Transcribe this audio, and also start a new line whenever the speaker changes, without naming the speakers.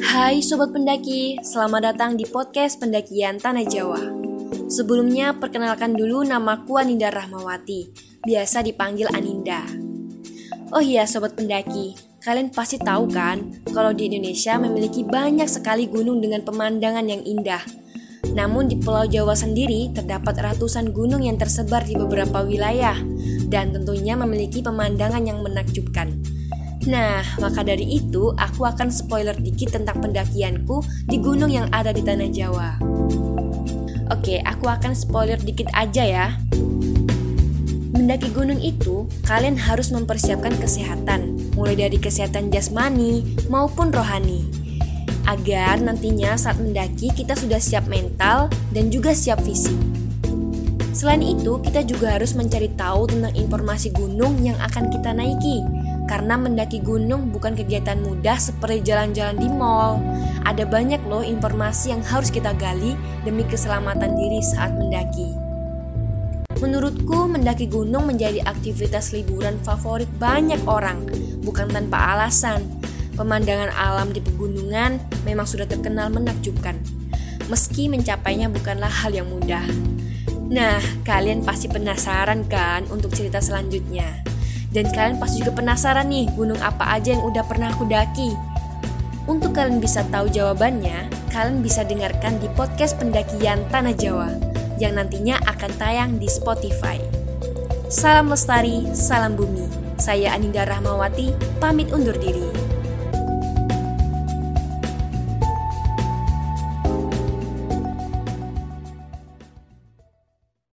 Hai Sobat Pendaki, selamat datang di podcast pendakian Tanah Jawa. Sebelumnya, perkenalkan dulu namaku Aninda Rahmawati, biasa dipanggil Aninda. Oh iya Sobat Pendaki, kalian pasti tahu kan kalau di Indonesia memiliki banyak sekali gunung dengan pemandangan yang indah. Namun di Pulau Jawa sendiri terdapat ratusan gunung yang tersebar di beberapa wilayah dan tentunya memiliki pemandangan yang menakjubkan. Nah, maka dari itu aku akan spoiler dikit tentang pendakianku di gunung yang ada di tanah Jawa. Oke, aku akan spoiler dikit aja ya. Mendaki gunung itu, kalian harus mempersiapkan kesehatan, mulai dari kesehatan jasmani maupun rohani. Agar nantinya saat mendaki kita sudah siap mental dan juga siap fisik. Selain itu, kita juga harus mencari tahu tentang informasi gunung yang akan kita naiki karena mendaki gunung bukan kegiatan mudah seperti jalan-jalan di mall. Ada banyak loh informasi yang harus kita gali demi keselamatan diri saat mendaki. Menurutku, mendaki gunung menjadi aktivitas liburan favorit banyak orang, bukan tanpa alasan. Pemandangan alam di pegunungan memang sudah terkenal menakjubkan, meski mencapainya bukanlah hal yang mudah. Nah, kalian pasti penasaran kan untuk cerita selanjutnya? Dan kalian pasti juga penasaran nih gunung apa aja yang udah pernah aku daki. Untuk kalian bisa tahu jawabannya, kalian bisa dengarkan di podcast pendakian Tanah Jawa yang nantinya akan tayang di Spotify. Salam lestari, salam bumi. Saya Aninda Rahmawati, pamit undur diri.